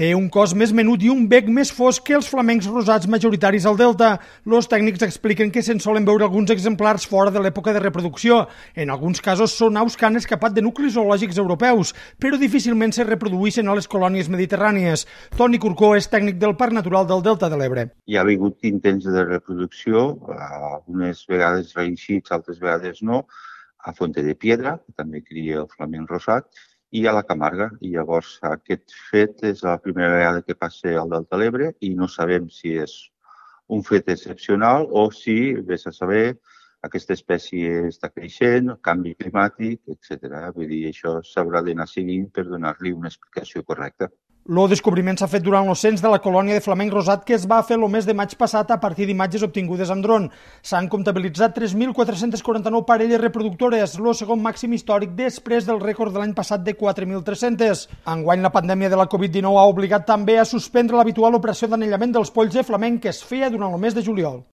Té un cos més menut i un bec més fosc que els flamencs rosats majoritaris al Delta. Los tècnics expliquen que se'n solen veure alguns exemplars fora de l'època de reproducció. En alguns casos són aus que han escapat de nuclis zoològics europeus, però difícilment se reprodueixen a les colònies mediterrànies. Toni Curcó és tècnic del Parc Natural del Delta de l'Ebre. Hi ha hagut intents de reproducció, algunes vegades reeixits, altres vegades no, a Fonte de Piedra, que també cria el flamenc rosat, i a la Camarga. I llavors aquest fet és la primera vegada que passa al Delta de l'Ebre i no sabem si és un fet excepcional o si, vés a saber, aquesta espècie està creixent, canvi climàtic, etc. Vull dir, això s'haurà d'anar seguint per donar-li una explicació correcta. El descobriment s'ha fet durant el cens de la colònia de flamenc rosat que es va fer el mes de maig passat a partir d'imatges obtingudes amb dron. S'han comptabilitzat 3.449 parelles reproductores, el segon màxim històric després del rècord de l'any passat de 4.300. Enguany, la pandèmia de la Covid-19 ha obligat també a suspendre l'habitual operació d'anellament dels polls de flamenc que es feia durant el mes de juliol.